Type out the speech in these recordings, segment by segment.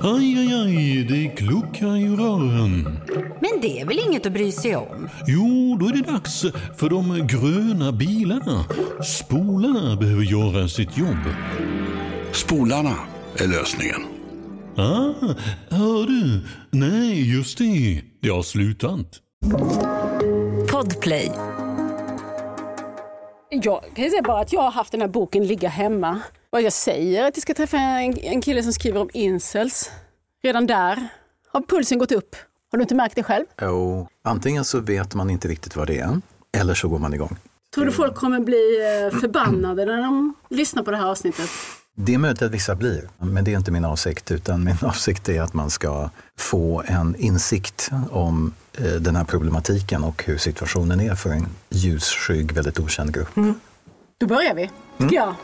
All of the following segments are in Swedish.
Aj, aj, aj, det kluckar i rören. Men det är väl inget att bry sig om? Jo, då är det dags för de gröna bilarna. Spolarna behöver göra sitt jobb. Spolarna är lösningen. Ah, hör du? Nej, just det. Det har slutat. Podplay. Jag kan säga bara att jag har haft den här boken ligga hemma. Vad jag säger att jag ska träffa en, en kille som skriver om incels. Redan där har pulsen gått upp. Har du inte märkt det själv? Jo, antingen så vet man inte riktigt vad det är, eller så går man igång. Tror du folk kommer bli eh, förbannade när de lyssnar på det här avsnittet? Det är möjligt att vissa blir, men det är inte min avsikt, utan min avsikt är att man ska få en insikt om eh, den här problematiken och hur situationen är för en ljusskygg, väldigt okänd grupp. Då börjar vi, tycker jag.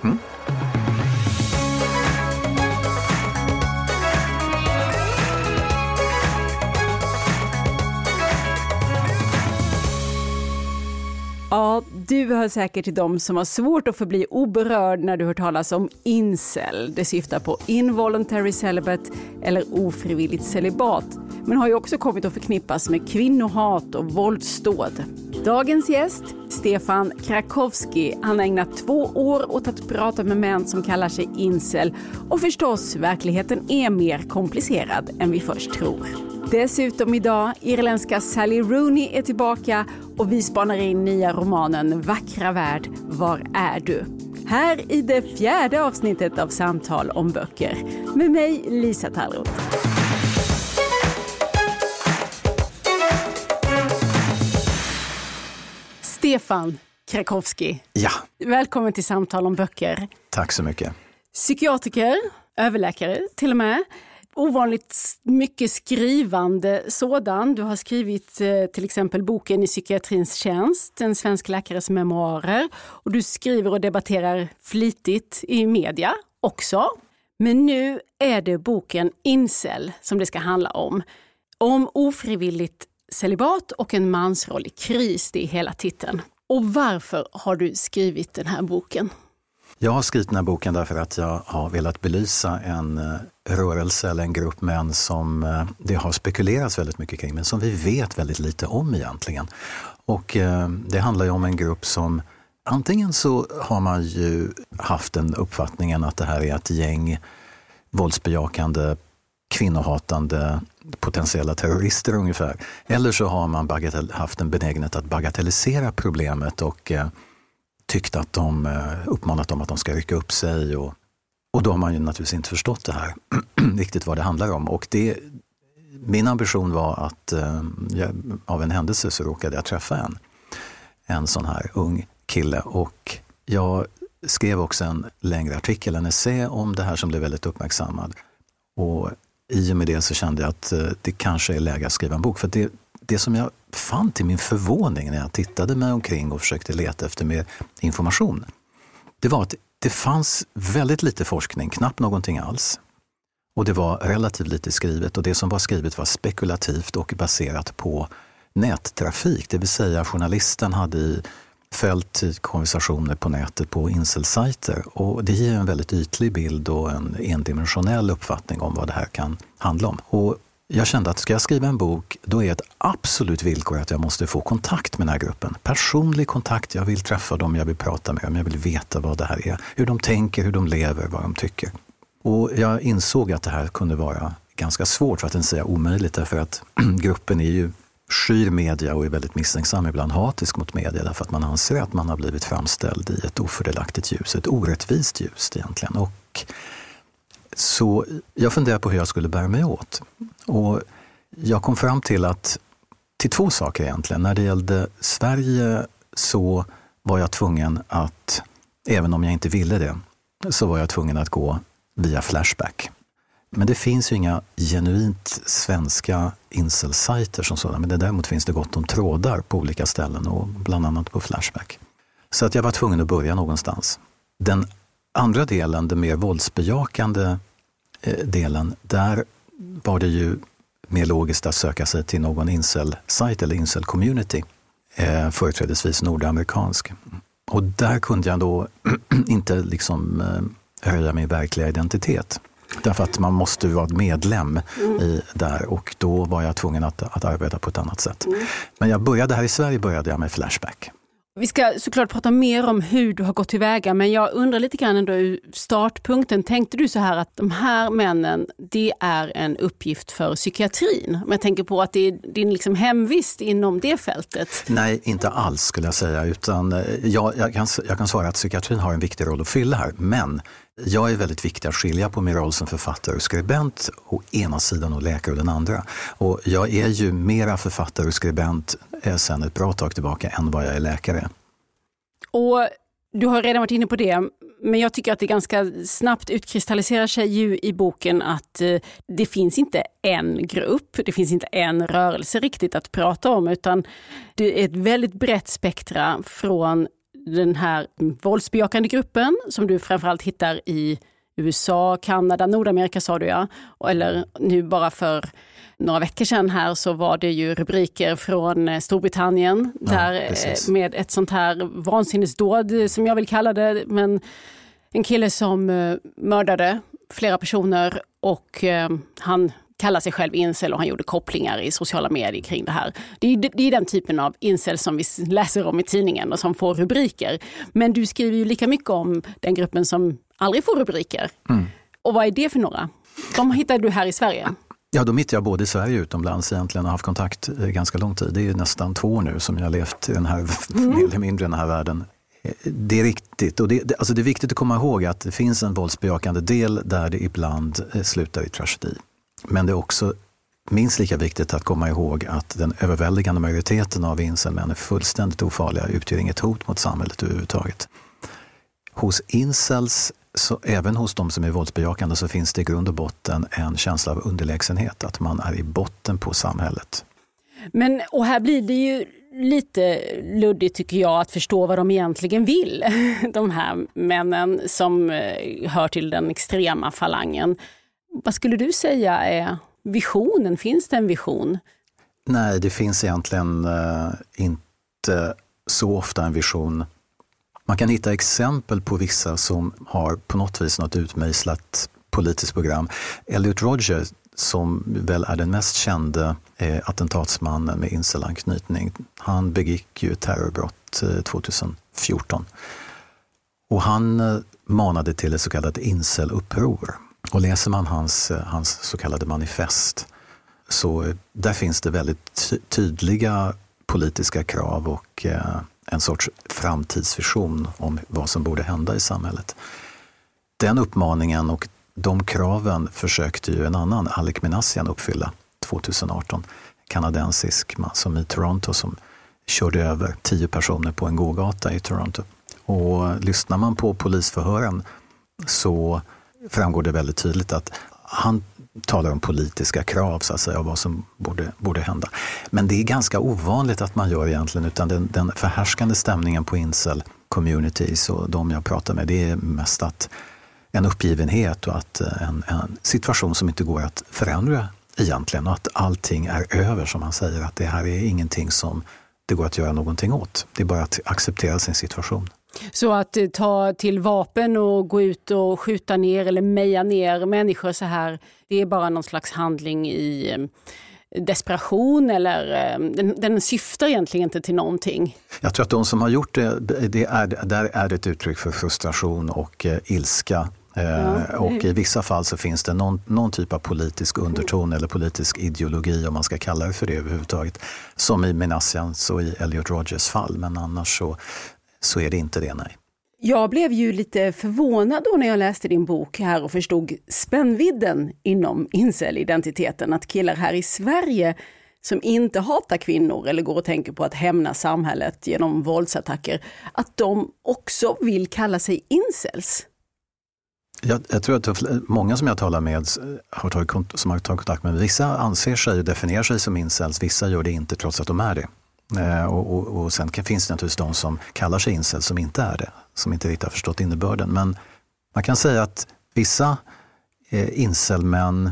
Ja, du hör säkert till dem som har svårt att förbli oberörd när du hör talas om incel. Det syftar på involuntary celibate eller ofrivilligt celibat, men har ju också kommit att förknippas med kvinnohat och våldsdåd. Dagens gäst, Stefan Krakowski, han har ägnat två år åt att prata med män som kallar sig incel och förstås, verkligheten är mer komplicerad än vi först tror. Dessutom idag, irländska Sally Rooney är tillbaka och vi spanar in nya romanen Vackra värld, var är du? Här i det fjärde avsnittet av Samtal om böcker med mig Lisa Tallroth. Stefan Krakowski, Ja, välkommen till Samtal om böcker. tack så mycket. Psykiatriker, överläkare till och med. Ovanligt mycket skrivande sådan. Du har skrivit eh, till exempel boken I psykiatrins tjänst, en svensk läkares memoarer. Och du skriver och debatterar flitigt i media också. Men nu är det boken Incel som det ska handla om. Om ofrivilligt celibat och en mansroll i kris, det är hela titeln. Och varför har du skrivit den här boken? Jag har skrivit den här boken därför att jag har velat belysa en eh, rörelse eller en grupp män som eh, det har spekulerats väldigt mycket kring, men som vi vet väldigt lite om egentligen. Och eh, det handlar ju om en grupp som antingen så har man ju haft den uppfattningen att det här är ett gäng våldsbejakande, kvinnohatande potentiella terrorister ungefär. Eller så har man bagatell, haft en benägenhet att bagatellisera problemet och eh, tyckt att de eh, uppmanat dem att de ska rycka upp sig. Och, och då har man ju naturligtvis inte förstått det här, riktigt vad det handlar om. Och det, min ambition var att eh, jag, av en händelse så råkade jag träffa en, en sån här ung kille och jag skrev också en längre artikel, en essä om det här som blev väldigt uppmärksammad. Och i och med det så kände jag att eh, det kanske är läge att skriva en bok. För det, det som jag fann till min förvåning när jag tittade mig omkring och försökte leta efter mer information, det var att det fanns väldigt lite forskning, knappt någonting alls. Och det var relativt lite skrivet och det som var skrivet var spekulativt och baserat på nättrafik, det vill säga journalisten hade i följt konversationer på nätet på incelsajter och det ger en väldigt ytlig bild och en endimensionell uppfattning om vad det här kan handla om. Och jag kände att ska jag skriva en bok, då är ett absolut villkor att jag måste få kontakt med den här gruppen. Personlig kontakt, jag vill träffa dem, jag vill prata med dem, jag vill veta vad det här är. Hur de tänker, hur de lever, vad de tycker. Och jag insåg att det här kunde vara ganska svårt, för att inte säga omöjligt, därför att gruppen är ju skyr media och är väldigt misstänksam, ibland hatisk mot media därför att man anser att man har blivit framställd i ett ofördelaktigt ljus, ett orättvist ljus egentligen. Och så jag funderade på hur jag skulle bära mig åt. Och jag kom fram till att, till två saker egentligen. När det gällde Sverige så var jag tvungen att, även om jag inte ville det, så var jag tvungen att gå via Flashback. Men det finns ju inga genuint svenska incelsajter som sådana, men det däremot finns det gott om trådar på olika ställen och bland annat på Flashback. Så att jag var tvungen att börja någonstans. Den andra delen, den mer våldsbejakande delen, där var det ju mer logiskt att söka sig till någon incel-sajt eller incel-community, eh, företrädesvis nordamerikansk. Och där kunde jag då inte liksom eh, höja min verkliga identitet. Därför att man måste vara medlem mm. i där och då var jag tvungen att, att arbeta på ett annat sätt. Mm. Men jag började här i Sverige började jag med Flashback. Vi ska såklart prata mer om hur du har gått tillväga, men jag undrar lite grann ändå ur startpunkten. Tänkte du så här att de här männen, det är en uppgift för psykiatrin? Om jag tänker på att det är din liksom hemvist inom det fältet. Nej, inte alls skulle jag säga, utan eh, jag, jag, kan, jag kan svara att psykiatrin har en viktig roll att fylla här, men jag är väldigt viktig att skilja på min roll som författare och skribent å ena sidan och läkare å den andra. Och jag är ju mera författare och skribent eh, sen ett bra tag tillbaka än vad jag är läkare. Och du har redan varit inne på det, men jag tycker att det ganska snabbt utkristalliserar sig ju i boken att eh, det finns inte en grupp, det finns inte en rörelse riktigt att prata om, utan det är ett väldigt brett spektra från den här våldsbejakande gruppen som du framförallt hittar i USA, Kanada, Nordamerika sa du ja. Eller nu bara för några veckor sedan här så var det ju rubriker från eh, Storbritannien ja, där eh, med ett sånt här vansinnesdåd som jag vill kalla det. Men en kille som eh, mördade flera personer och han kallar sig själv incel och han gjorde kopplingar i sociala medier kring det här. Det är, det är den typen av incel som vi läser om i tidningen och som får rubriker. Men du skriver ju lika mycket om den gruppen som aldrig får rubriker. Mm. Och vad är det för några? De hittade du här i Sverige? Ja, de hittar jag både i Sverige och utomlands egentligen och haft kontakt ganska lång tid. Det är nästan två år nu som jag levt i den här, mm. mer eller mindre den här världen. Det är riktigt. Och det, det, alltså det är viktigt att komma ihåg att det finns en våldsbejakande del där det ibland eh, slutar i tragedi. Men det är också minst lika viktigt att komma ihåg att den överväldigande majoriteten av incelmän är fullständigt ofarliga, utgör inget hot mot samhället överhuvudtaget. Hos incels, så även hos de som är våldsbejakande, så finns det i grund och botten en känsla av underlägsenhet, att man är i botten på samhället. Men, och här blir det ju lite luddigt tycker jag att förstå vad de egentligen vill. De här männen som eh, hör till den extrema falangen. Vad skulle du säga är visionen? Finns det en vision? Nej, det finns egentligen eh, inte så ofta en vision. Man kan hitta exempel på vissa som har på något vis något utmejslat politiskt program. Elliot Rodger, som väl är den mest kände eh, attentatsmannen med incelanknytning, han begick ju terrorbrott eh, 2014. Och han manade till ett så kallat inceluppror. Och läser man hans, eh, hans så kallade manifest så eh, där finns det väldigt tydliga politiska krav och eh, en sorts framtidsvision om vad som borde hända i samhället. Den uppmaningen och de kraven försökte ju en annan, Alec Minassian, uppfylla 2018. Kanadensisk man som i Toronto som körde över tio personer på en gågata i Toronto. Och lyssnar man på polisförhören så framgår det väldigt tydligt att han talar om politiska krav så att säga och vad som borde, borde hända. Men det är ganska ovanligt att man gör egentligen utan den, den förhärskande stämningen på incel communities och de jag pratar med det är mest att en uppgivenhet och att eh, en, en situation som inte går att förändra egentligen och att allting är över som han säger att det här är ingenting som det går att göra någonting åt. Det är bara att acceptera sin situation. Så att eh, ta till vapen och gå ut och skjuta ner eller meja ner människor så här, det är bara någon slags handling i eh, desperation eller eh, den, den syftar egentligen inte till någonting. Jag tror att de som har gjort det, det är, där är det ett uttryck för frustration och eh, ilska. Ja, och i vissa fall så finns det någon, någon, typ av politisk underton eller politisk ideologi om man ska kalla det för det överhuvudtaget. Som i Menassians och i Elliot Rogers fall. Men annars så så är det inte det, nej. Jag blev ju lite förvånad då när jag läste din bok här och förstod spännvidden inom incel-identiteten. Att killar här i Sverige som inte hatar kvinnor eller går och tänker på att hämna samhället genom våldsattacker, att de också vill kalla sig incels. Jag, jag tror att många som jag talar med har tagit, som har tagit kontakt med vissa anser sig och definierar sig som incels, vissa gör det inte trots att de är det. Eh, och, och, och, sen finns det naturligtvis de som kallar sig incel som inte är det, som inte riktigt har förstått innebörden. Men man kan säga att vissa eh, incelmän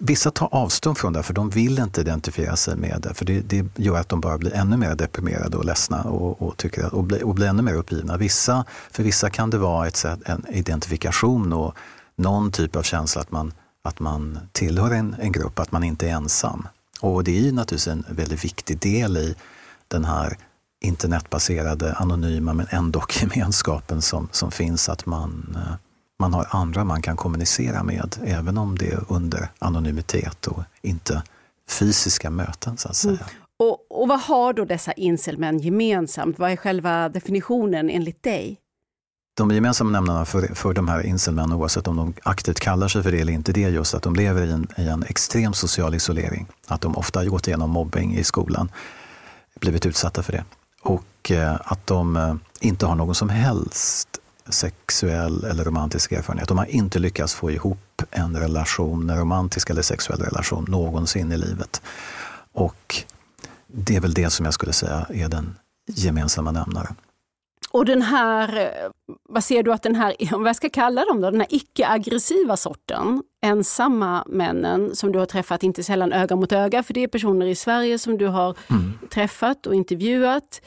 Vissa tar avstånd från det för de vill inte identifiera sig med det. För det, det gör att de bara blir ännu mer deprimerade och ledsna och, och, tycker, och, blir, och blir ännu mer uppgivna. Vissa, för vissa kan det vara ett sätt, en identifikation och någon typ av känsla att man, att man tillhör en, en grupp, att man inte är ensam. Och det är ju naturligtvis en väldigt viktig del i den här internetbaserade, anonyma men ändå gemenskapen som, som finns, att man, eh, man har andra man kan kommunicera med, även om det är under anonymitet och inte fysiska möten så att säga. Mm. Och, och vad har då dessa incelmän gemensamt? Vad är själva definitionen enligt dig? De gemensamma nämnarna för, för de här incelmännen, oavsett om de aktivt kallar sig för det eller inte, det är just att de lever i en, i en extrem social isolering. Att de ofta har gått igenom mobbing i skolan, blivit utsatta för det. Och eh, att de eh, inte har någon som helst sexuell eller romantisk erfarenhet. De har inte lyckats få ihop en relation, en romantisk eller sexuell relation någonsin i livet. Och det är väl det som jag skulle säga är den gemensamma nämnaren. Och den här, vad ser du att den här, vad jag ska kalla dem då, den här icke-aggressiva sorten, ensamma männen som du har träffat, inte sällan öga mot öga, för det är personer i Sverige som du har mm. träffat och intervjuat.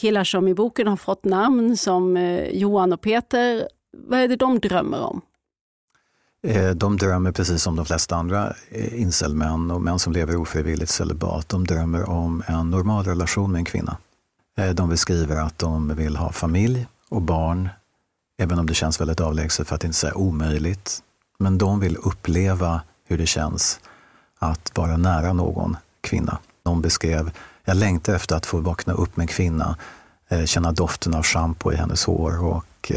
Killar som i boken har fått namn som eh, Johan och Peter. Vad är det de drömmer om? Eh, de drömmer precis som de flesta andra eh, incelmän och män som lever ofrivilligt celibat. De drömmer om en normal relation med en kvinna. Eh, de beskriver att de vill ha familj och barn, även om det känns väldigt avlägset för att inte säga omöjligt. Men de vill uppleva hur det känns att vara nära någon kvinna. De beskrev, jag längtar efter att få vakna upp med en kvinna, känna doften av schampo i hennes hår och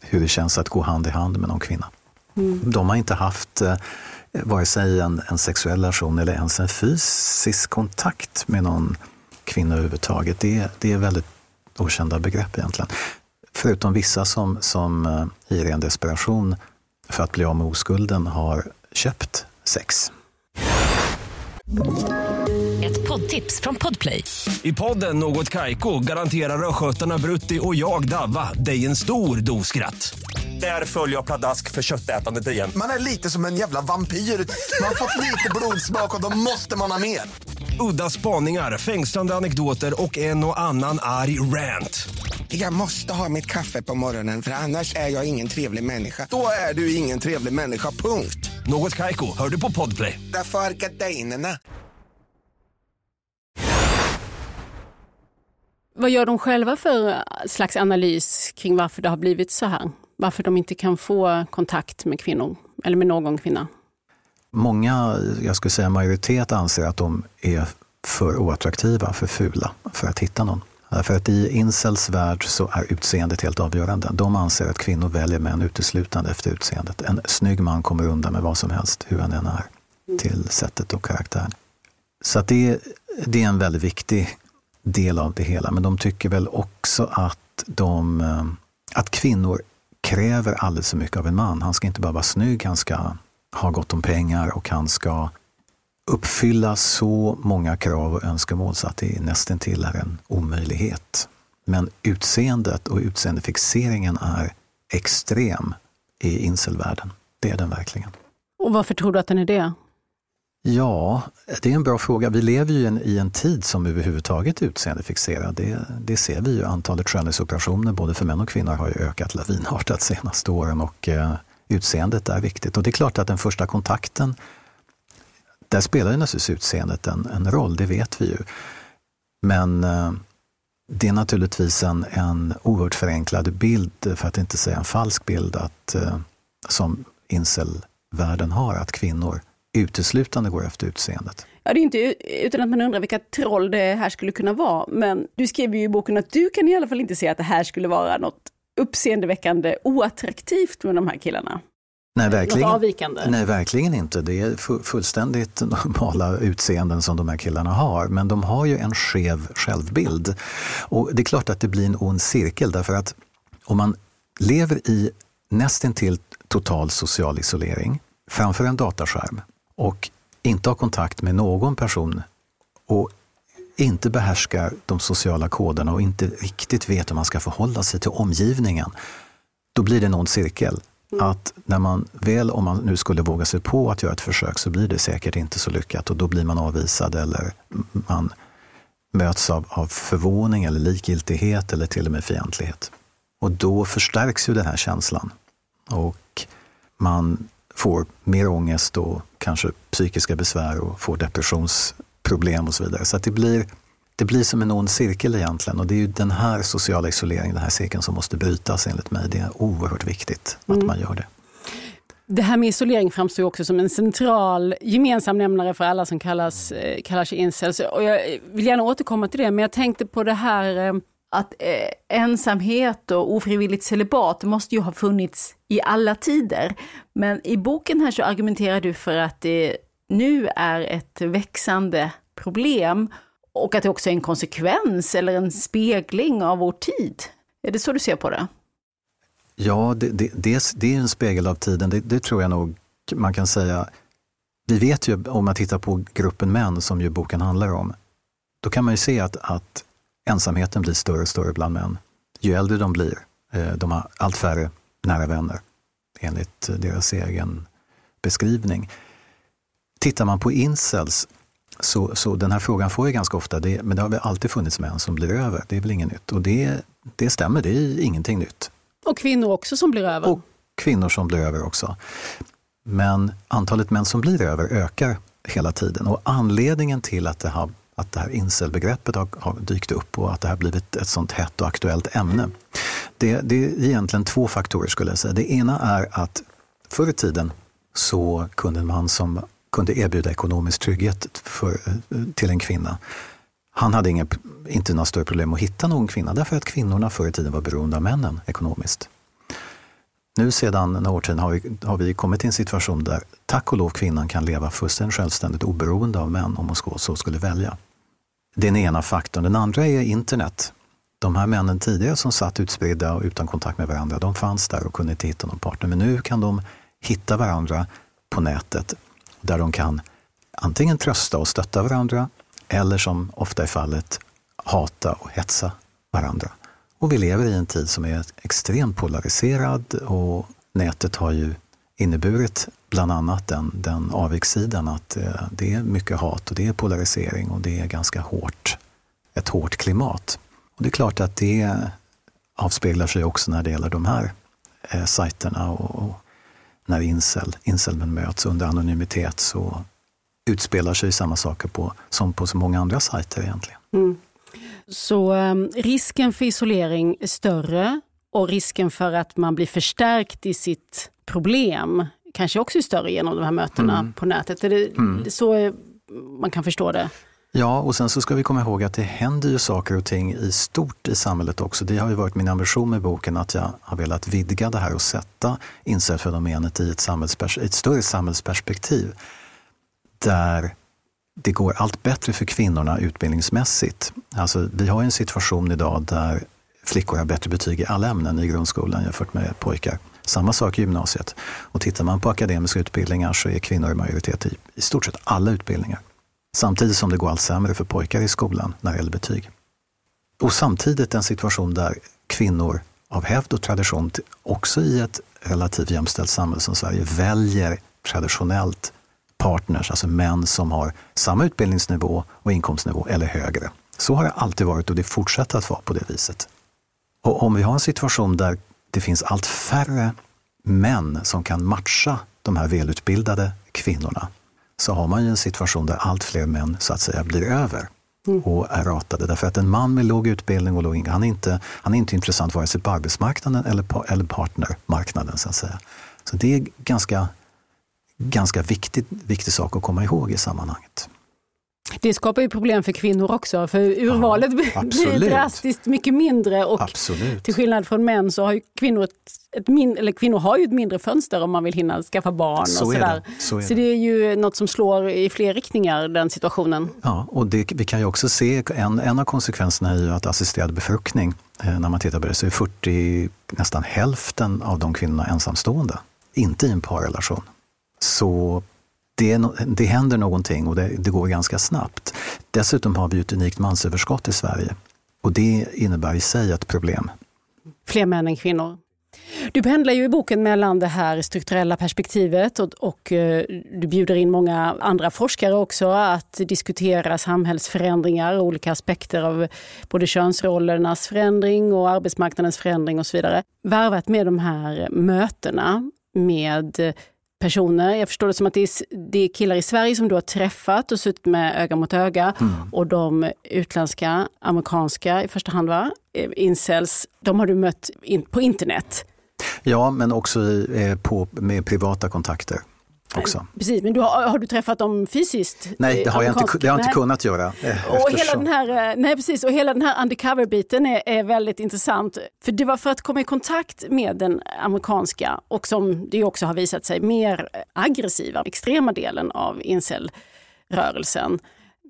hur det känns att gå hand i hand med någon kvinna. Mm. De har inte haft eh, vare sig en, en sexuell relation eller ens en fysisk kontakt med någon kvinna överhuvudtaget. Det, det är väldigt okända begrepp egentligen. Förutom vissa som, som eh, i ren desperation för att bli av med oskulden har köpt sex. Ett poddtips från Podplay. I podden Något Kaiko garanterar östgötarna Brutti och jag, Davva, dig en stor dos skratt. Där följer jag pladask för köttätandet igen. Man är lite som en jävla vampyr. Man har fått lite blodsmak och då måste man ha mer. Udda spaningar, fängslande anekdoter och en och annan arg rant. Jag måste ha mitt kaffe på morgonen för annars är jag ingen trevlig människa. Då är du ingen trevlig människa, punkt. Något kajko, hör du på podplay. Därför är gardinerna. Vad gör de själva för slags analys kring varför det har blivit så här? varför de inte kan få kontakt med kvinnor, eller med någon kvinna? Många, jag skulle säga majoritet, anser att de är för oattraktiva, för fula, för att hitta någon. Eh, för att i incels värld så är utseendet helt avgörande. De anser att kvinnor väljer män uteslutande efter utseendet. En snygg man kommer undan med vad som helst, hur han än är, till sättet och karaktären. Så att det, det är en väldigt viktig del av det hela. Men de tycker väl också att, de, eh, att kvinnor kräver alldeles för mycket av en man. Han ska inte bara vara snygg, han ska ha gott om pengar och han ska uppfylla så många krav och önskemål så att det nästan till är en omöjlighet. Men utseendet och utseendefixeringen är extrem i incelvärlden. Det är den verkligen. Och varför tror du att den är det? Ja, det är en bra fråga. Vi lever ju en, i en tid som överhuvudtaget är utseendefixerad. Det, det ser vi ju. Antalet skönhetsoperationer både för män och kvinnor har ju ökat lavinartat de senaste åren och eh, utseendet är viktigt. Och det är klart att den första kontakten, där spelar ju naturligtvis utseendet en, en roll, det vet vi ju. Men eh, det är naturligtvis en, en oerhört förenklad bild, för att inte säga en falsk bild, att, eh, som incelvärlden har, att kvinnor uteslutande går efter utseendet. Ja, det är inte utan att man undrar vilka troll det här skulle kunna vara. Men du skriver ju i boken att du kan i alla fall inte se att det här skulle vara något uppseendeväckande oattraktivt med de här killarna. Nej verkligen, nej, verkligen inte. Det är fullständigt normala utseenden som de här killarna har. Men de har ju en skev självbild. Och det är klart att det blir en ond cirkel därför att om man lever i nästintill total social isolering framför en dataskärm och inte har kontakt med någon person och inte behärskar de sociala koderna och inte riktigt vet hur man ska förhålla sig till omgivningen, då blir det en ond cirkel. Mm. Att när man väl, om man nu skulle våga sig på att göra ett försök, så blir det säkert inte så lyckat och då blir man avvisad eller man möts av, av förvåning eller likgiltighet eller till och med fientlighet. Och då förstärks ju den här känslan. Och man får mer ångest och kanske psykiska besvär och får depressionsproblem och så vidare. Så att det blir det blir som en ond cirkel egentligen och det är ju den här sociala isoleringen, den här cirkeln som måste brytas enligt mig. Det är oerhört viktigt att mm. man gör det. Det här med isolering framstår också som en central gemensam nämnare för alla som kallas, eh, kallar sig incels. Och jag vill gärna återkomma till det, men jag tänkte på det här eh, att eh, ensamhet och ofrivilligt celibat måste ju ha funnits i alla tider. Men i boken här så argumenterar du för att det nu är ett växande problem och att det också är en konsekvens eller en spegling av vår tid. Är det så du ser på det? Ja, det, det, det, det är en spegel av tiden, det, det, tror jag nog man kan säga. Vi vet ju, om man tittar på gruppen män som ju boken handlar om, då kan man ju se att, att ensamheten blir större och större bland män. Ju äldre de blir, eh, de har allt färre nära vänner, enligt deras egen beskrivning. Tittar man på incels så, så den här frågan får jag ganska ofta, det, men det har väl alltid funnits män som blir över. Det är väl inget nytt. Och det, det stämmer, det är ingenting nytt. Och kvinnor också som blir över? Och kvinnor som blir över också. Men antalet män som blir över ökar hela tiden. Och anledningen till att det, har, att det här incelbegreppet har, har dykt upp och att det har blivit ett sånt hett och aktuellt ämne. Det, det är egentligen två faktorer skulle jag säga. Det ena är att förr i tiden så kunde man som kunde erbjuda ekonomisk trygghet för, eh, till en kvinna. Han hade inga, inte några större problem att hitta någon kvinna därför att kvinnorna förr i tiden var beroende av männen ekonomiskt. Nu sedan några år sedan har vi, har vi kommit till en situation där tack och lov kvinnan kan leva fullständigt självständigt oberoende av män om hon så skulle välja. Det är den ena faktorn. Den andra är internet. De här männen tidigare som satt utspridda och utan kontakt med varandra, de fanns där och kunde inte hitta någon partner. Men nu kan de hitta varandra på nätet där de kan antingen trösta och stötta varandra eller som ofta är fallet hata och hetsa varandra. Och vi lever i en tid som är extremt polariserad och nätet har ju inneburit bland annat den, den avigsidan att eh, det är mycket hat och det är polarisering och det är ganska hårt, ett hårt klimat. Och det är klart att det avspeglar sig också när det gäller de här eh, sajterna och, och när incel, incelmen möts under anonymitet så utspelar sig samma saker på, som på så många andra sajter egentligen. Mm. Så um, risken för isolering är större och risken för att man blir förstärkt i sitt problem kanske också är större genom de här mötena mm. på nätet. Är det mm. så man kan förstå det? Ja, och sen så ska vi komma ihåg att det händer ju saker och ting i stort i samhället också. Det har ju varit min ambition med boken att jag har velat vidga det här och sätta incelfenomenet i ett, ett större samhällsperspektiv. Där det går allt bättre för kvinnorna utbildningsmässigt. Alltså, vi har en situation idag där flickor har bättre betyg i alla ämnen i grundskolan jämfört med pojkar. Samma sak i gymnasiet. Och tittar man på akademiska utbildningar så är kvinnor i majoritet i, i stort sett alla utbildningar. Samtidigt som det går allt sämre för pojkar i skolan när det gäller betyg. Och samtidigt en situation där kvinnor av hävd och tradition, också i ett relativt jämställt samhälle som Sverige, väljer traditionellt partners, alltså män som har samma utbildningsnivå och inkomstnivå eller högre. Så har det alltid varit och det fortsätter att vara på det viset. Och om vi har en situation där det finns allt färre män som kan matcha de här välutbildade kvinnorna, så har man ju en situation där allt fler män så att säga blir över mm. och är ratade. Därför att en man med låg utbildning och låg han är inte, han är inte intressant vare sig på arbetsmarknaden eller, på, eller partnermarknaden. Så att säga. Så det är ganska, ganska viktigt, viktig sak att komma ihåg i sammanhanget. Det skapar ju problem för kvinnor också, för urvalet ja, blir drastiskt mycket mindre och absolut. till skillnad från män så har ju kvinnor ett, ett min, eller kvinnor har ju ett mindre fönster om man vill hinna skaffa barn. Så och sådär. Det. Så, är så det. det är ju något som slår i fler riktningar, den situationen. Ja, och det, vi kan ju också se, en, en av konsekvenserna är ju att assisterad befruktning, eh, när man tittar på det, så är 40, nästan hälften av de kvinnorna ensamstående, inte i en parrelation. Så det, det händer någonting och det, det, går ganska snabbt. Dessutom har vi ett unikt mansöverskott i Sverige och det innebär i sig ett problem. Fler män än kvinnor. Du pendlar ju i boken mellan det här strukturella perspektivet och, och eh, du bjuder in många andra forskare också att diskutera samhällsförändringar och olika aspekter av både könsrollernas förändring och arbetsmarknadens förändring och så vidare. Varvat med de här mötena med personer. Jag förstår det som att det är, det är killar i Sverige som du har träffat och suttit med öga mot öga. Mm. Och de utländska, amerikanska i första hand, va? Eh, incels, de har du mött in, på internet. Ja, men också i, eh, på, med privata kontakter också. Precis, men du har, har, du träffat dem fysiskt? Nej, det har jag inte, det har jag inte kunnat göra. Eh, och hela den här, eh, nej, precis, och hela den här undercover-biten är, är, väldigt intressant. För det var för att komma i kontakt med den amerikanska och som det också har visat sig mer aggressiva, extrema delen av incel-rörelsen,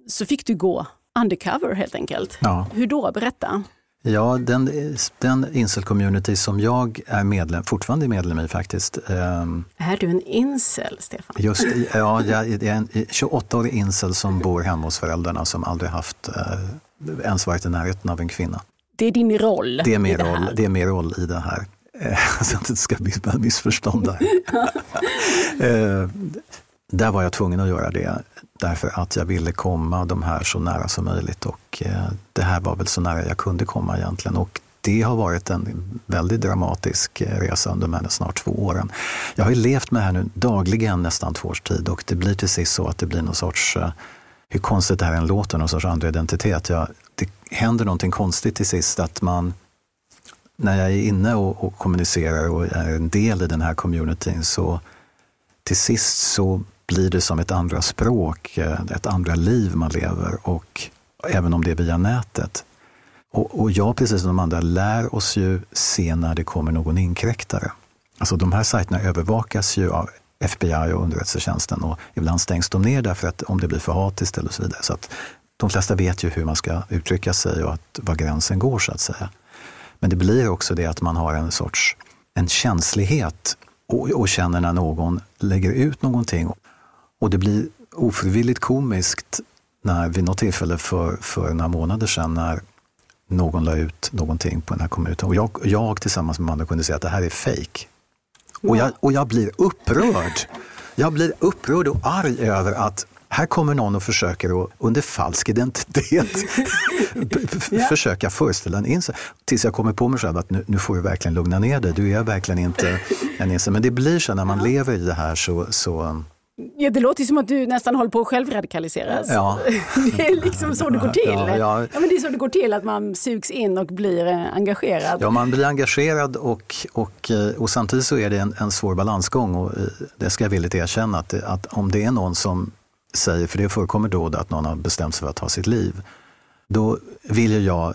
så fick du gå undercover helt enkelt. Ja. Hur då? Berätta. Ja, den, den incel-community som jag är medlem, fortfarande är medlem i faktiskt. Um, är du en incel, Stefan? Just, ja, jag är en 28-årig incel som bor hemma hos föräldrarna som aldrig haft uh, ens varit i närheten av en kvinna. Det är din roll? Det är min, roll, det är min roll i det här. så att det ska bli missförstånd där. där var jag tvungen att göra det därför att jag ville komma de här så nära som möjligt och eh, det här var väl så nära jag kunde komma egentligen. Och det har varit en väldigt dramatisk eh, resa under de här snart två åren. Jag har ju levt med det här nu dagligen nästan två års tid och det blir till sist så att det blir någon sorts, eh, hur konstigt det här än låter, någon sorts andra identitet. Jag, det händer någonting konstigt till sist att man när jag är inne och, och kommunicerar och är en del i den här communityn så till sist så blir det som ett andra språk, eh, ett andra liv man lever och även om det är via nätet. Och, och jag, precis som de andra, lär oss ju se när det kommer någon inkräktare. Alltså de här sajterna övervakas ju av FBI och underrättelsetjänsten och ibland stängs de ner därför att om det blir för hatiskt eller så vidare. Så att de flesta vet ju hur man ska uttrycka sig och att, var gränsen går så att säga. Men det blir också det att man har en sorts en känslighet och, och känner när någon lägger ut någonting och det blir ofrivilligt komiskt när vid något tillfälle för, för några månader sedan när någon la ut någonting på den här kommunen. Och jag, jag tillsammans med andra kunde säga att det här är fejk. Och jag, och jag blir upprörd. Jag blir upprörd och arg över att här kommer någon och försöker att under falsk identitet försöka föreställa en incel. Tills jag kommer på mig själv att nu, nu, får du verkligen lugna ner dig. Du är verkligen inte en incel. Men det blir så när man lever i det här så, så Ja, det låter som att du nästan håller på att självradikaliseras. Ja. det är liksom så det går till. Ja, ja. ja, men det är så det går till, att man sugs in och blir eh, engagerad. Ja, man blir engagerad och, och, eh, och samtidigt så är det en, en svår balansgång. Och eh, det ska jag villigt erkänna, att, att om det är någon som säger, för det förekommer då att någon har bestämt sig för att ta sitt liv, då vill jag,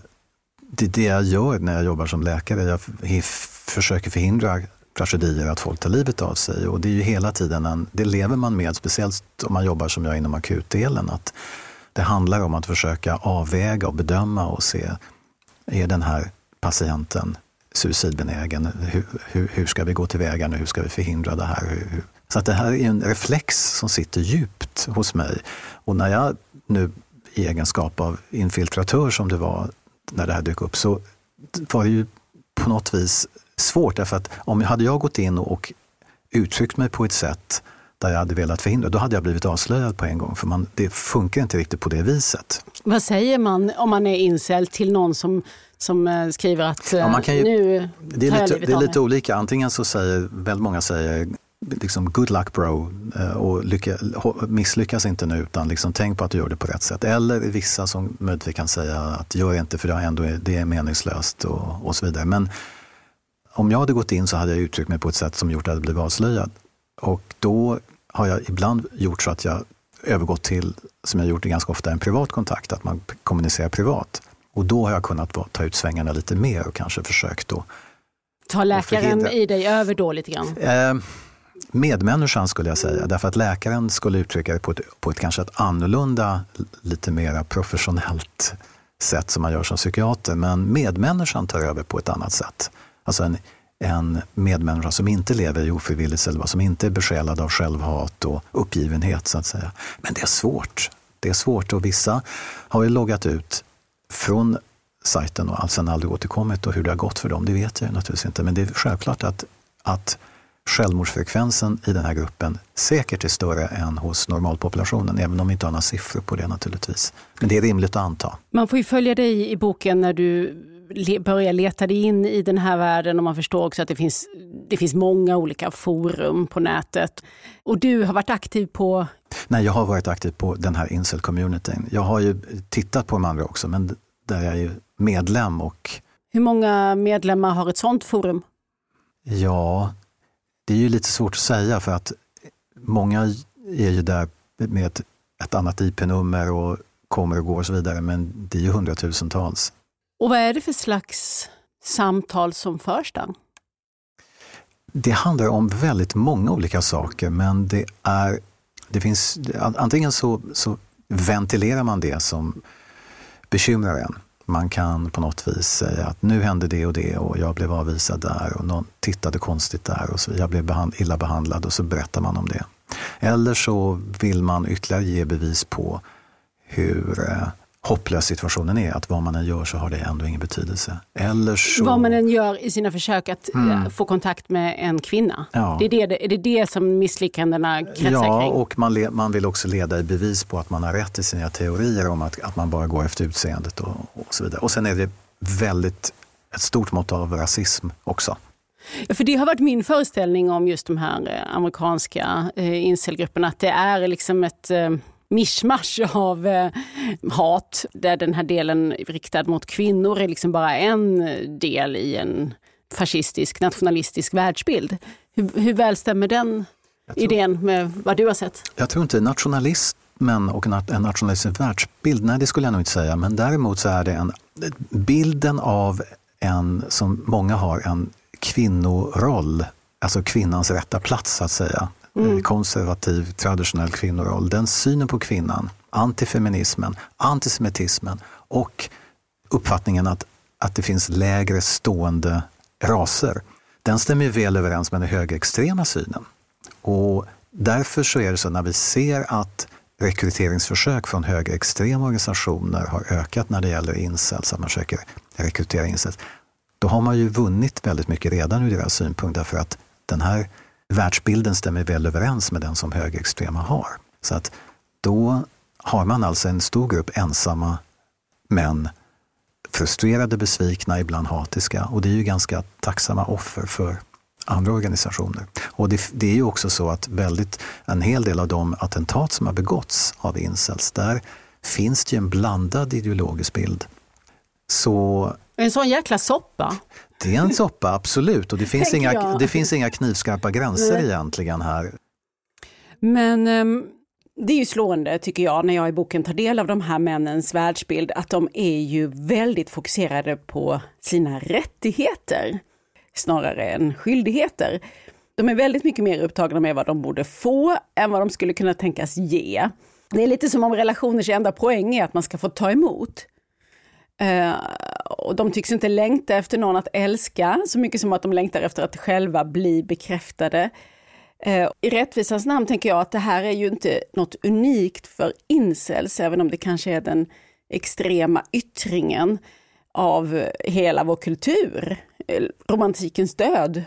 det är det jag gör när jag jobbar som läkare, jag försöker förhindra tragedier att folk tar livet av sig. Och det är ju hela tiden en, det lever man med, speciellt om man jobbar som jag inom akutdelen, att det handlar om att försöka avväga och bedöma och se, är den här patienten suicidbenägen? Hur, hur, hur ska vi gå tillväga nu? Hur ska vi förhindra det här? Hur, så att det här är en reflex som sitter djupt hos mig. Och när jag nu i egenskap av infiltratör som det var när det här dök upp så var det ju på något vis svårt därför att om jag hade jag gått in och uttryckt mig på ett sätt där jag hade velat förhindra, då hade jag blivit avslöjad på en gång. För man, det funkar inte riktigt på det viset. Vad säger man om man är incel till någon som, som eh, skriver att ja, ju, nu det är lite, Det är lite olika. Antingen så säger väldigt många säger liksom good luck bro eh, och lycka, misslyckas inte nu utan liksom tänk på att du gör det på rätt sätt. Eller vissa som möjligtvis kan säga att gör inte för det, ändå är, det är meningslöst och, och så vidare. Men om jag hade gått in så hade jag uttryckt mig på ett sätt som gjort att jag blivit avslöjad. Och då har jag ibland gjort så att jag övergått till, som jag gjort ganska ofta, en privat kontakt, att man kommunicerar privat. Och då har jag kunnat ta ut svängarna lite mer och kanske försökt då Ta läkaren i dig över då lite grann? Eh, medmänniskan skulle jag säga, därför att läkaren skulle uttrycka det på ett, på ett kanske ett annorlunda, lite mer professionellt sätt som man gör som psykiater. Men medmänniskan tar över på ett annat sätt. Alltså en, en medmänniska som inte lever i ofrivillig celibat, som inte är besjälad av självhat och uppgivenhet så att säga. Men det är svårt. Det är svårt och vissa har ju loggat ut från sajten och sen aldrig återkommit och hur det har gått för dem, det vet jag naturligtvis inte. Men det är självklart att, att självmordsfrekvensen i den här gruppen säkert är större än hos normalpopulationen, även om vi inte har några siffror på det naturligtvis. Men det är rimligt att anta. Man får ju följa dig i boken när du börjar leta dig in i den här världen och man förstår också att det finns, det finns många olika forum på nätet. Och du har varit aktiv på? Nej, jag har varit aktiv på den här incel-communityn. Jag har ju tittat på de andra också, men där jag är ju medlem och... Hur många medlemmar har ett sånt forum? Ja, det är ju lite svårt att säga för att många är ju där med ett, ett annat IP-nummer och kommer och går och så vidare, men det är ju hundratusentals. Och vad är det för slags samtal som förs då? Det handlar om väldigt många olika saker, men det är, det finns, antingen så, så ventilerar man det som bekymrar en. Man kan på något vis säga att nu hände det och det och jag blev avvisad där och någon tittade konstigt där och så jag blev behand, illa behandlad och så berättar man om det. Eller så vill man ytterligare ge bevis på hur eh, hopplös situationen är, att vad man än gör så har det ändå ingen betydelse. Eller så... Vad man än gör i sina försök att eh, mm. få kontakt med en kvinna. Ja. Det är, det, är det det som misslyckandena kretsar ja, kring? Ja, och man, le, man vill också leda i bevis på att man har rätt i sina teorier om att, att man bara går efter utseendet och, och så vidare. Och sen är det väldigt ett stort mått av rasism också. Ja, för det har varit min föreställning om just de här eh, amerikanska eh, incelgrupperna, att det är liksom ett eh, mischmasch av eh, hat där den här delen riktad mot kvinnor är liksom bara en del i en fascistisk, nationalistisk världsbild. Hur, hur väl stämmer den tror, idén med vad du har sett? Jag tror inte nationalismen och en nationalistisk världsbild, nej det skulle jag nog inte säga, men däremot så är det en bilden av en, som många har, en kvinnoroll, alltså kvinnans rätta plats så att säga. Mm. Eh, konservativ, traditionell kvinnoroll. Den synen på kvinnan, antifeminismen, antisemitismen och uppfattningen att, att det finns lägre stående raser. Den stämmer väl överens med den högerextrema synen. Och därför så är det så när vi ser att rekryteringsförsök från högerextrema organisationer har ökat när det gäller incels, att man försöker rekrytera incels, då har man ju vunnit väldigt mycket redan ur deras synpunkt därför att den här världsbilden stämmer väl överens med den som högerextrema har. Så att då har man alltså en stor grupp ensamma män, frustrerade, besvikna, ibland hatiska och det är ju ganska tacksamma offer för andra organisationer. Och det, det, är ju också så att väldigt, en hel del av de attentat som har begåtts av incels, där finns det ju en blandad ideologisk bild. Så en sån jäkla soppa. Det är en soppa, absolut. Och det finns, inga, det finns inga knivskarpa gränser Nej. egentligen här. Men um, det är ju slående tycker jag när jag i boken tar del av de här männens världsbild att de är ju väldigt fokuserade på sina rättigheter snarare än skyldigheter. De är väldigt mycket mer upptagna med vad de borde få än vad de skulle kunna tänkas ge. Det är lite som om relationers enda poäng är att man ska få ta emot. Uh, och de tycks inte längta efter någon att älska så mycket som att de längtar efter att själva bli bekräftade. Uh, I rättvisans namn tänker jag att det här är ju inte något unikt för incels, även om det kanske är den extrema yttringen av hela vår kultur, eh, romantikens död.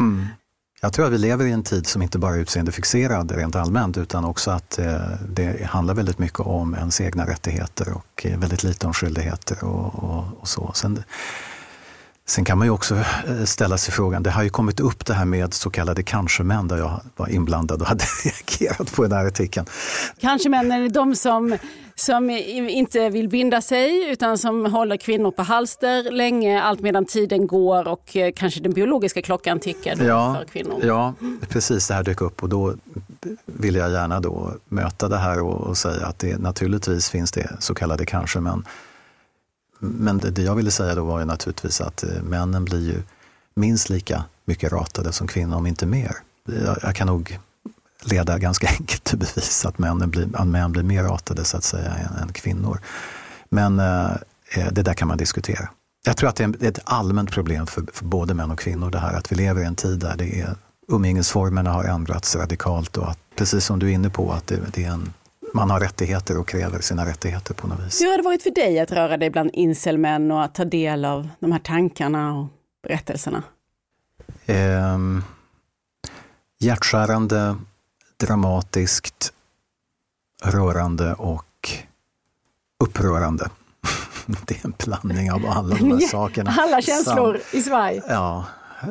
Mm. Jag tror att vi lever i en tid som inte bara är utseendefixerad rent allmänt utan också att eh, det handlar väldigt mycket om ens egna rättigheter och eh, väldigt lite om skyldigheter och, och, och så. Sen, sen kan man ju också eh, ställa sig frågan, det har ju kommit upp det här med så kallade kanske-män där jag var inblandad och hade reagerat på den här artikeln. Kanske-män är de som som inte vill binda sig utan som håller kvinnor på halster länge allt medan tiden går och eh, kanske den biologiska klockan tickar ja, för kvinnor. Ja, precis det här dök upp och då vill jag gärna då möta det här och, och säga att det naturligtvis finns det så kallade kanske men det, det jag ville säga då var ju naturligtvis att eh, männen blir ju minst lika mycket ratade som kvinnor, om inte mer. Jag, jag kan nog leda ganska enkelt till bevis att män blir, att män blir mer ratade så att säga än, än kvinnor. Men eh, eh det där kan man diskutera. Jag tror att det är ett allmänt problem för, för, både män och kvinnor det här att vi lever i en tid där det är, umgängesformerna har ändrats radikalt och att precis som du är inne på att det, det är en, man har rättigheter och kräver sina rättigheter på något vis. Hur har det varit för dig att röra dig bland incelmän och att ta del av de här tankarna och berättelserna? Eh, hjärtskärande dramatiskt, rörande och upprörande. det är en blandning av alla de här sakerna. Alla känslor i svaj. Ja,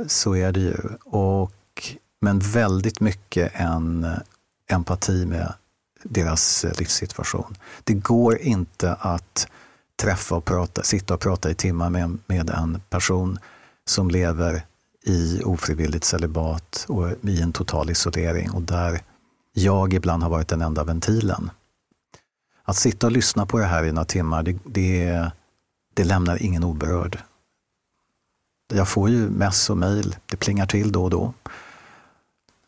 så är det ju. Och, men väldigt mycket en empati med deras eh, livssituation. Det går inte att träffa och prata, sitta och prata i timmar med, med en person som lever i ofrivilligt celibat och i en total isolering och där jag ibland har varit den enda ventilen. Att sitta och lyssna på det här i några timmar, det, det, det lämnar ingen oberörd. Jag får ju mess och mejl, det plingar till då och då.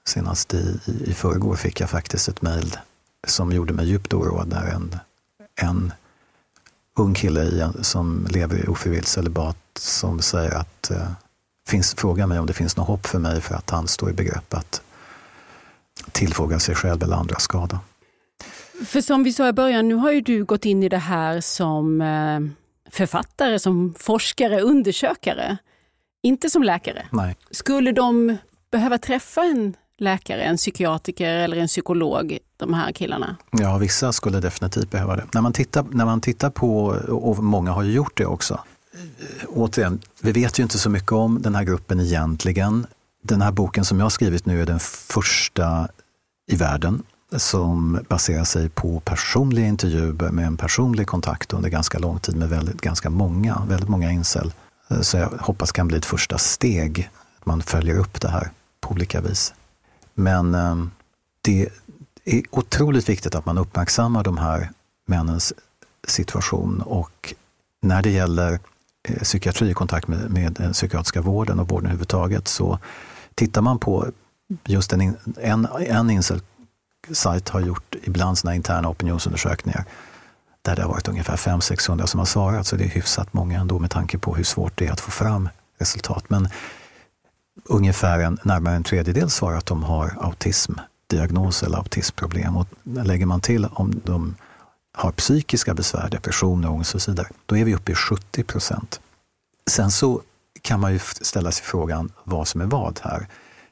Senast i, i, i förrgår fick jag faktiskt ett mejl som gjorde mig djupt oroad där en, en ung kille i, som lever i ofrivilligt celibat som säger att eh, finns, frågar mig om det finns något hopp för mig för att han står i begrepp att tillfoga sig själv eller andra skada. För som vi sa i början, nu har ju du gått in i det här som eh, författare, som forskare, undersökare. Inte som läkare. Nej. Skulle de behöva träffa en läkare, en psykiatriker eller en psykolog, de här killarna? Ja, vissa skulle definitivt behöva det. När man tittar, när man tittar på, och många har ju gjort det också, återigen, vi vet ju inte så mycket om den här gruppen egentligen. Den här boken som jag har skrivit nu är den första i världen som baserar sig på personliga intervjuer med en personlig kontakt under ganska lång tid med väldigt, ganska många, väldigt många incel. Så jag hoppas kan bli ett första steg, att man följer upp det här på olika vis. Men ehm, det är otroligt viktigt att man uppmärksammar de här männens situation och när det gäller eh, psykiatri i kontakt med, med den psykiatriska vården och vården överhuvudtaget så tittar man på just en, en, en incel-sajt har gjort ibland sina interna opinionsundersökningar där det har varit ungefär 500-600 som har svarat, så det är hyfsat många ändå med tanke på hur svårt det är att få fram resultat. Men ungefär en, närmare en tredjedel svarar att de har autismdiagnos eller autismproblem. Och lägger man till om de har psykiska besvär, depression, ångest och så vidare, då är vi uppe i 70 procent. Sen så kan man ju ställa sig frågan vad som är vad här.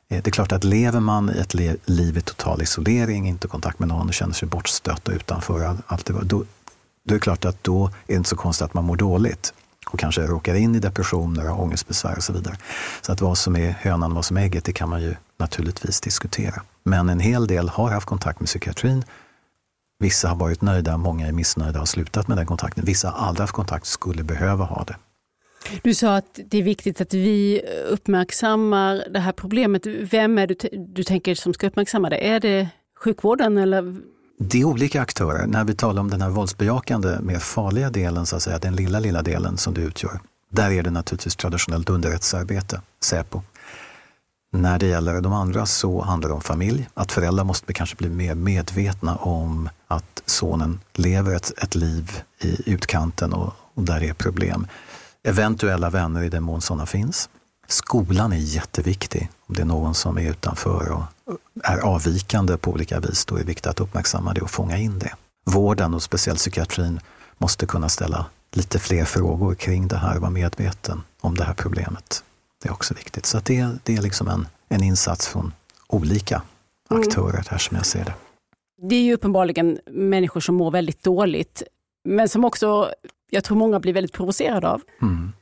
Eh, det är klart att lever man i ett liv i total isolering, inte kontakt med någon och känner sig bortstött och utanför, allt det, då, då är det klart att då är det inte så konstigt att man mår dåligt och kanske råkar in i depressioner och ångestbesvär och så vidare. Så att vad som är hönan och vad som är ägget, det kan man ju naturligtvis diskutera. Men en hel del har haft kontakt med psykiatrin. Vissa har varit nöjda, många är missnöjda och har slutat med den kontakten. Vissa har aldrig haft kontakt, skulle behöva ha det. Du sa att det är viktigt att vi uppmärksammar det här problemet. Vem är det du tänker som ska uppmärksamma det? Är det sjukvården eller det är olika aktörer. När vi talar om den här våldsbejakande, mer farliga delen, så att säga, den lilla, lilla delen som det utgör. Där är det naturligtvis traditionellt underrättelsearbete, Säpo. När det gäller de andra så handlar det om familj. Att föräldrar måste kanske bli mer medvetna om att sonen lever ett, ett liv i utkanten och, och där är problem. Eventuella vänner i den mån sådana finns. Skolan är jätteviktig. Om det är någon som är utanför och är avvikande på olika vis, då är det viktigt att uppmärksamma det och fånga in det. Vården och speciellt psykiatrin måste kunna ställa lite fler frågor kring det här och vara medveten om det här problemet. Det är också viktigt. Så det, det är liksom en, en insats från olika mm. aktörer här som jag ser det. Det är ju uppenbarligen människor som mår väldigt dåligt, men som också, jag tror många blir väldigt provocerade av. Mm.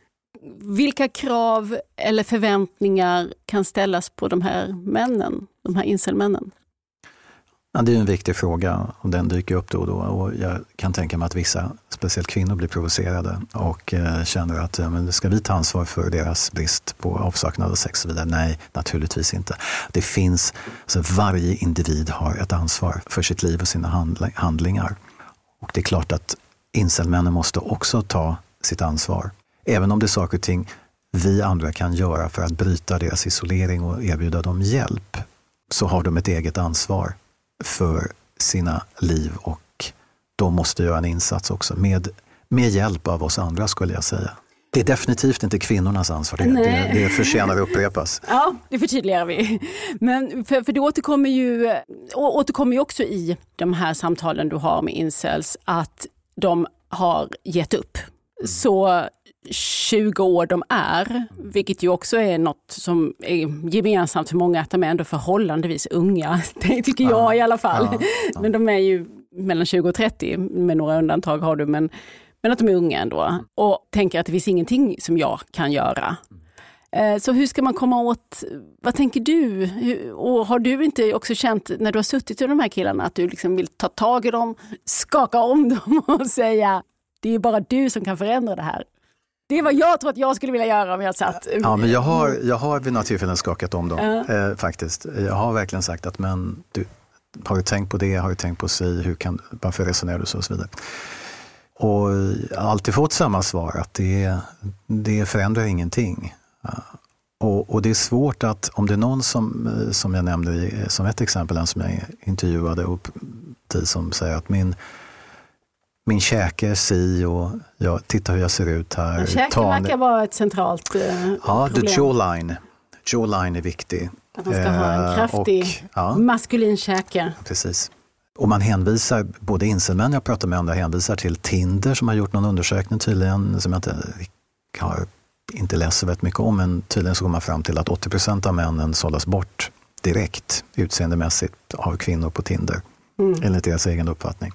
Vilka krav eller förväntningar kan ställas på de här männen, de här incelmännen? Ja, det är en viktig fråga och den dyker upp då och då. Och jag kan tänka mig att vissa, speciellt kvinnor, blir provocerade och eh, känner att ja, men ska vi ta ansvar för deras brist på avsaknad av sex och vidare? Nej, naturligtvis inte. Det finns, alltså varje individ har ett ansvar för sitt liv och sina handlingar. Och det är klart att incelmännen måste också ta sitt ansvar. Även om det är saker och ting vi andra kan göra för att bryta deras isolering och erbjuda dem hjälp, så har de ett eget ansvar för sina liv och de måste göra en insats också med, med hjälp av oss andra skulle jag säga. Det är definitivt inte kvinnornas ansvar, det, det, det förtjänar att upprepas. Ja, det förtydligar vi. Men för, för det återkommer ju, återkommer ju också i de här samtalen du har med incels att de har gett upp. Så 20 år de är, vilket ju också är något som är gemensamt för många, att de är ändå förhållandevis unga, det tycker jag ja, i alla fall. Ja, ja. Men de är ju mellan 20 och 30, med några undantag har du, men, men att de är unga ändå och tänker att det finns ingenting som jag kan göra. Eh, Så hur ska man komma åt, vad tänker du? Och har du inte också känt när du har suttit med de här killarna att du liksom vill ta tag i dem, skaka om dem och säga det är bara du som kan förändra det här. Det är vad jag tror att jag skulle vilja göra om jag satt. Ja, men jag har, jag har vid några tillfällen skakat om dem eh, faktiskt. Jag har verkligen sagt att men du, har du tänkt på det, har du tänkt på sig, hur kan, varför resonerar du så och så vidare. Och jag har alltid fått samma svar att det, det förändrar ingenting. Ja. Och, och det är svårt att, om det är någon som, eh, som jag nämnde som ett exempel, en som jag intervjuade upp till som säger att min, min käke är si och jag, titta hur jag ser ut här. Käken verkar vara ett centralt eh, Ja, the problem. jawline. Jawline är viktig. Att man ska ha en Eh, kraftig Och, ja, maskulin käke. precis. Och man hänvisar, både inselmän jag pratar med andra hänvisar till Tinder som har gjort någon undersökning tydligen, som jag inte har inte läst så väldigt mycket om, men tydligen så kommer man fram till att 80 procent av männen sållas bort direkt utseendemässigt av kvinnor på Tinder, enligt deras egen uppfattning.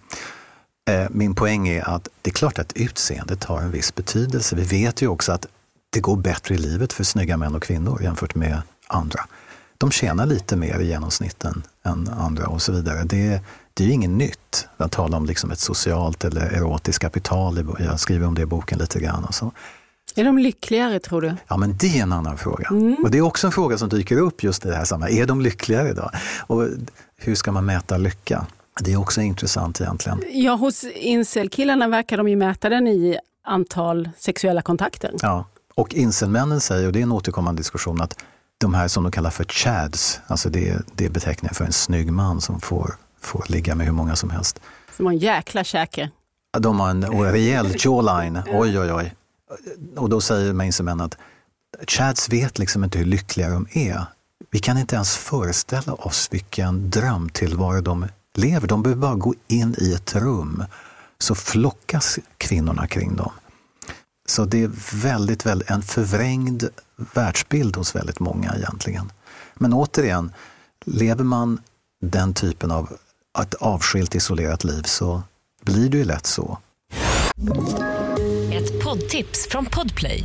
Eh, Min poäng är att det är klart att utseendet har en viss betydelse. Vi vet ju också att det går bättre i livet för snygga män och kvinnor jämfört med andra. De tjänar lite mer i genomsnitten än andra och så vidare. Det, det är ju inget nytt att tala om liksom ett socialt eller erotiskt kapital. Jag skriver om det i boken lite grann. Och så. Är de lyckligare tror du? Ja, men det är en annan fråga. Och det är också en fråga som dyker upp just i det här sammanhanget. Är de lyckligare idag? Och hur ska man mäta lycka? Det är också intressant egentligen. Ja, hos incelkillarna verkar de ju mäta den i antal sexuella kontakter. Ja. Och inselmännen säger, och det är en återkommande diskussion, att de här som de kallar för chads, alltså det, är- det är beteckningen för en snygg man som får, får ligga med hur många som helst. De har en jäkla käke. De har en rejäl jawline, oj oj oj. Och då säger mainstreamen att chads vet liksom inte hur lyckliga de är. Vi kan inte ens föreställa oss vilken drömtillvaro de lever. De behöver bara gå in i ett rum så flockas kvinnorna kring dem. Så det är väldigt, väldigt en förvrängd världsbild hos väldigt många egentligen. Men återigen, lever man den typen av ett avskilt isolerat liv så blir det ju lätt så. Ett poddtips från Podplay.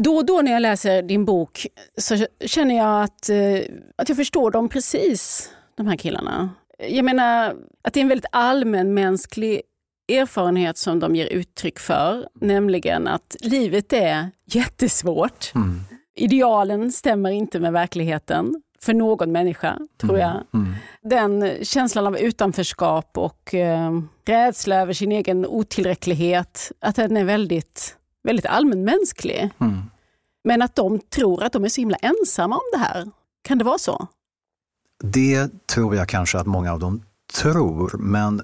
Då och då när jag läser din bok så känner jag att, eh, att jag förstår dem precis, de här killarna. Jag menar att det är en väldigt allmänmänsklig erfarenhet som de ger uttryck för, nämligen att livet är jättesvårt. Idealen stämmer inte med verkligheten för någon människa, tror jag. Den känslan av utanförskap och eh, rädsla över sin egen otillräcklighet, att den är väldigt, väldigt allmänmänsklig. Men att de tror att de är så himla ensamma om det här. Kan det vara så? Det tror jag kanske att många av dem tror, men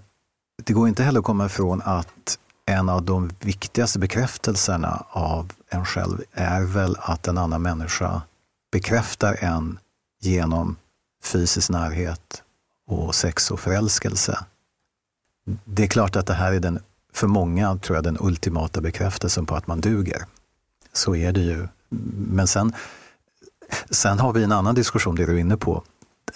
det går inte heller att komma ifrån att en av de viktigaste bekräftelserna av en själv är väl att en annan människa bekräftar en genom fysisk närhet och sex och förälskelse. Det är klart att det här är den, för många tror jag, den ultimata bekräftelsen på att man duger. Så är det ju. Men sen, sen har vi en annan diskussion, det du är inne på.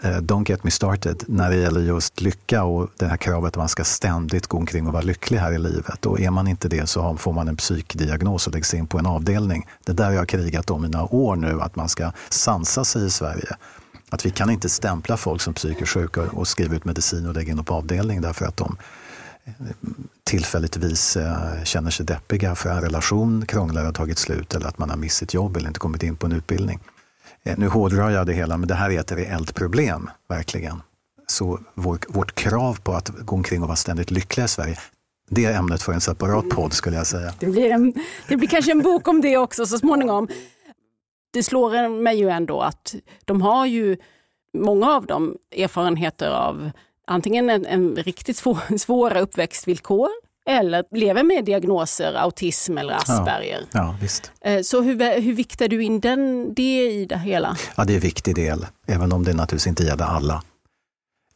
Eh, don't get me started när det gäller just lycka och det här kravet att man ska ständigt gå omkring och vara lycklig här i livet. Och är man inte det så får man en psykdiagnos och läggs in på en avdelning. Det där har jag krigat om i några år nu, att man ska sansa sig i Sverige. Att vi kan inte stämpla folk som psykiskt sjuka och skriva ut medicin och lägga in dem på avdelning därför att de tillfälligtvis eh, känner sig deppiga för en relation krånglar och har tagit slut eller att man har missat sitt jobb eller inte kommit in på en utbildning. Eh, nu hårdrar jag det hela, men det här är ett reellt problem, verkligen. Så vår, vårt krav på att gå omkring och vara ständigt lyckliga i Sverige, det är ämnet för en separat podd skulle jag säga. Det blir, en, det blir kanske en bok om det också så småningom. Det slår mig ju ändå att de har ju, många av dem, erfarenheter av antingen en, en riktigt svår, svåra uppväxtvillkor eller lever med diagnoser, autism eller Asperger. Ja, ja visst. Eh, så hur, hur viktar du in den, det i det hela? Ja, det är en viktig del, även om det naturligtvis inte gäller alla.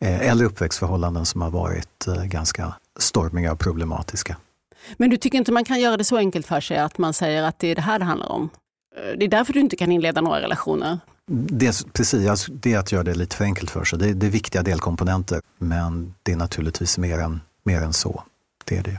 Eh, eller uppväxtförhållanden som har varit eh, ganska stormiga och problematiska. Men du tycker inte man kan göra det så enkelt för sig att man säger att det är det här det handlar om? Det är därför du inte kan inleda några relationer? Det, precis, det är att göra det lite för enkelt för sig. Det, det är viktiga delkomponenter, men det är naturligtvis mer än, mer än så. Det är det.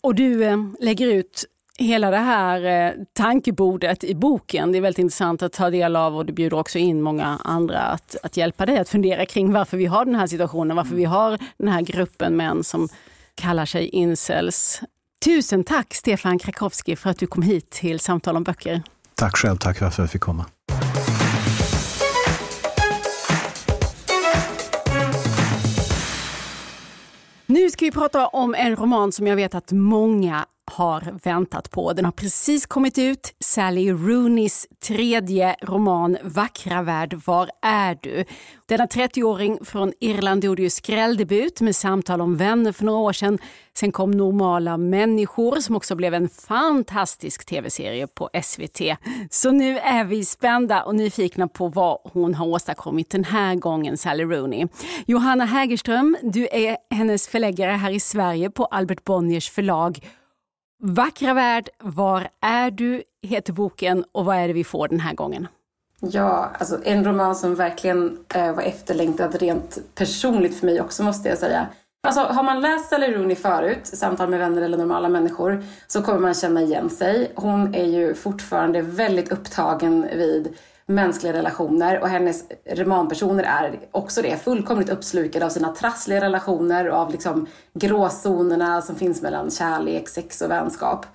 Och du eh, lägger ut hela det här eh, tankebordet i boken. Det är väldigt intressant att ta del av och du bjuder också in många andra att, att hjälpa dig att fundera kring varför vi har den här situationen, varför vi har den här gruppen män som kallar sig incels. Tusen tack Stefan Krakowski för att du kom hit till Samtal om böcker. Tack själv, tack för att jag fick komma. Nu ska vi prata om en roman som jag vet att många har väntat på. Den har precis kommit ut. Sally Rooneys tredje roman Vackra värld, var är du? Denna 30-åring från Irland gjorde ju skrälldebut med Samtal om vänner för några år sedan. Sen kom Normala människor som också blev en fantastisk tv-serie på SVT. Så nu är vi spända och nyfikna på vad hon har åstadkommit den här gången, Sally Rooney. Johanna Hägerström, du är hennes förläggare här i Sverige på Albert Bonniers förlag Vackra värld, var är du? heter boken och vad är det vi får den här gången? Ja, alltså en roman som verkligen eh, var efterlängtad rent personligt för mig också måste jag säga. Alltså, har man läst Sally Rooney förut, Samtal med vänner eller normala människor, så kommer man känna igen sig. Hon är ju fortfarande väldigt upptagen vid mänskliga relationer och hennes romanpersoner är också det, fullkomligt uppslukade av sina trassliga relationer och av liksom gråzonerna som finns mellan kärlek, sex och vänskap.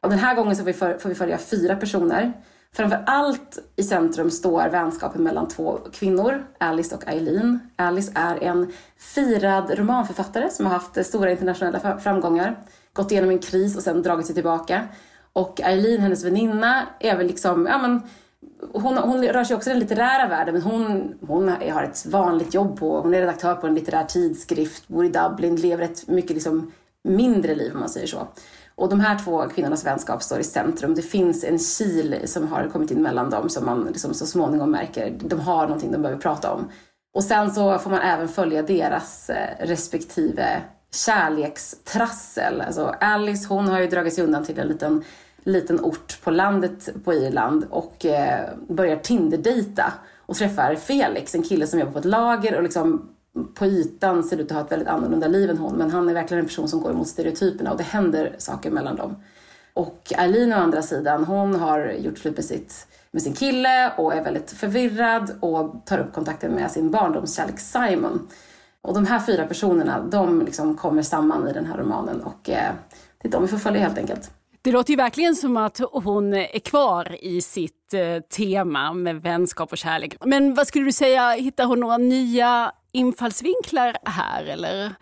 Och den här gången så får vi följa fyra personer. Framför allt i centrum står vänskapen mellan två kvinnor, Alice och Eileen. Alice är en firad romanförfattare som har haft stora internationella framgångar, gått igenom en kris och sen dragit sig tillbaka. Och Eileen, hennes väninna, är väl liksom, ja men hon, hon rör sig också i den litterära världen men hon, hon har ett vanligt jobb på, hon är redaktör på en litterär tidskrift, bor i Dublin, lever ett mycket liksom mindre liv om man säger så. Och de här två kvinnornas vänskap står i centrum. Det finns en kil som har kommit in mellan dem som man liksom så småningom märker, de har någonting de behöver prata om. Och sen så får man även följa deras eh, respektive kärlekstrassel. Alltså Alice hon har ju dragit sig undan till en liten liten ort på landet på Irland och eh, börjar Tinder-dejta och träffar Felix, en kille som jobbar på ett lager och liksom på ytan ser ut att ha ett väldigt annorlunda liv än hon men han är verkligen en person som går emot stereotyperna och det händer saker mellan dem. Och Eileen å andra sidan, hon har gjort slut med, sitt, med sin kille och är väldigt förvirrad och tar upp kontakten med sin barndomskärlek Simon. Och de här fyra personerna, de liksom kommer samman i den här romanen och eh, det är de vi får följa helt enkelt. Det låter ju verkligen som att hon är kvar i sitt eh, tema med vänskap och kärlek. Men vad skulle du säga, hittar hon några nya infallsvinklar här eller?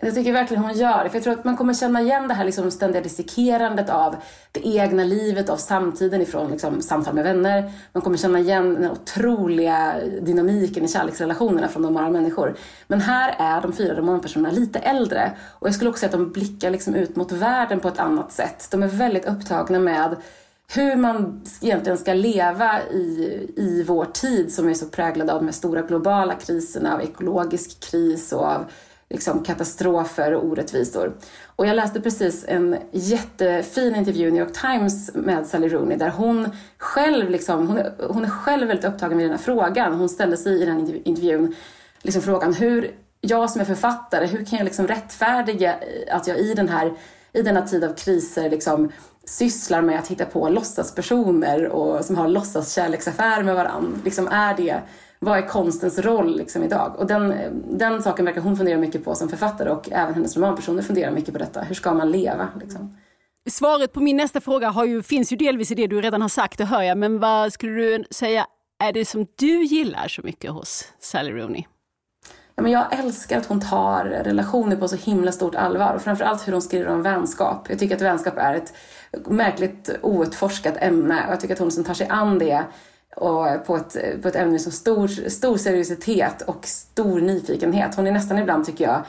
Jag tycker verkligen hon gör det. För jag tror att man kommer känna igen det här liksom ständiga dissekerandet av det egna livet, av samtiden ifrån liksom samtal med vänner. Man kommer känna igen den otroliga dynamiken i kärleksrelationerna från normala människor. Men här är de fyra romanpersonerna lite äldre. Och jag skulle också säga att de blickar liksom ut mot världen på ett annat sätt. De är väldigt upptagna med hur man egentligen ska leva i, i vår tid som är så präglad av de här stora globala kriserna, av ekologisk kris och av liksom, katastrofer och orättvisor. Och jag läste precis en jättefin intervju i New York Times med Sally Rooney där hon själv, liksom, hon, är, hon är själv väldigt upptagen med den här frågan. Hon ställde sig i den intervjun liksom frågan hur jag som är författare, hur kan jag liksom rättfärdiga att jag i den här i denna tid av kriser liksom sysslar med att hitta på låtsaspersoner och som har låtsas kärleksaffär med varandra. Liksom är det vad är konstens roll liksom idag? Och den, den saken verkar hon fundera mycket på som författare och även hennes romanpersoner funderar mycket på detta. Hur ska man leva? Liksom? Svaret på min nästa fråga ju, finns ju delvis i det du redan har sagt, det hör jag. Men vad skulle du säga är det som du gillar så mycket hos Sally Rooney? Ja, men jag älskar att hon tar relationer på så himla stort allvar och framförallt hur hon skriver om vänskap. Jag tycker att vänskap är ett märkligt outforskat ämne och jag tycker att hon som tar sig an det och på ett, på ett ämne som stor, stor seriositet och stor nyfikenhet. Hon är nästan ibland, tycker jag,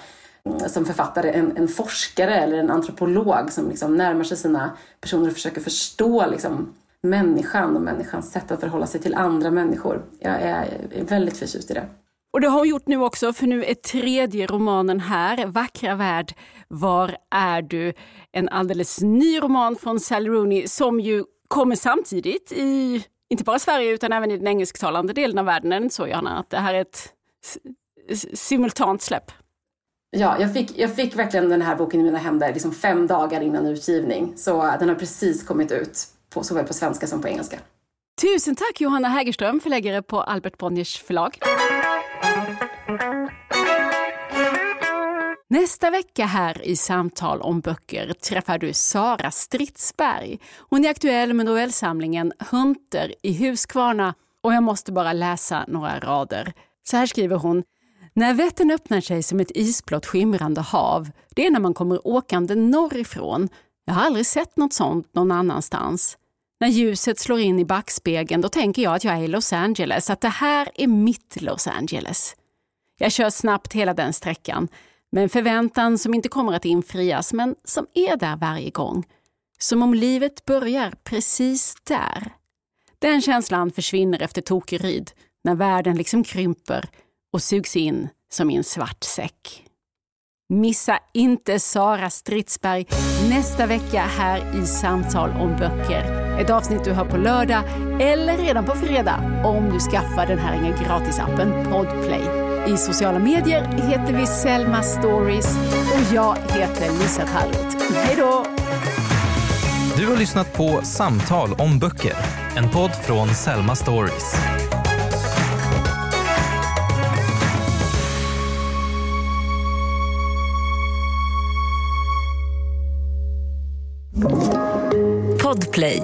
som författare en, en forskare eller en antropolog som liksom närmar sig sina personer och försöker förstå liksom, människan och människans sätt att förhålla sig till andra människor. Jag är väldigt förtjust i det. Och det har hon gjort nu också, för nu är tredje romanen här, Vackra värld, Var är du? En alldeles ny roman från Sally Rooney som ju kommer samtidigt i, inte bara Sverige utan även i den engelsktalande delen av världen. Är det inte så Johanna, att det här är ett simultant släpp? Ja, jag fick, jag fick verkligen den här boken i mina händer liksom fem dagar innan utgivning. Så den har precis kommit ut, på, såväl på svenska som på engelska. Tusen tack Johanna Hägerström, förläggare på Albert Bonniers förlag. Nästa vecka här i Samtal om böcker träffar du Sara Stridsberg. Hon är aktuell med novellsamlingen Hunter i Huskvarna och jag måste bara läsa några rader. Så här skriver hon. När Vättern öppnar sig som ett isblått skimrande hav, det är när man kommer åkande norrifrån. Jag har aldrig sett något sånt någon annanstans. När ljuset slår in i backspegeln då tänker jag att jag är i Los Angeles, att det här är mitt Los Angeles. Jag kör snabbt hela den sträckan, med en förväntan som inte kommer att infrias, men som är där varje gång. Som om livet börjar precis där. Den känslan försvinner efter Tokeryd, när världen liksom krymper och sugs in som i en svart säck. Missa inte Sara Stridsberg nästa vecka här i Samtal om böcker. Ett avsnitt du hör på lördag eller redan på fredag om du skaffar den här gratisappen Podplay. I sociala medier heter vi Selma Stories och jag heter Lisa Tallroth. Hej då! Du har lyssnat på Samtal om böcker, en podd från Selma Stories. Podplay.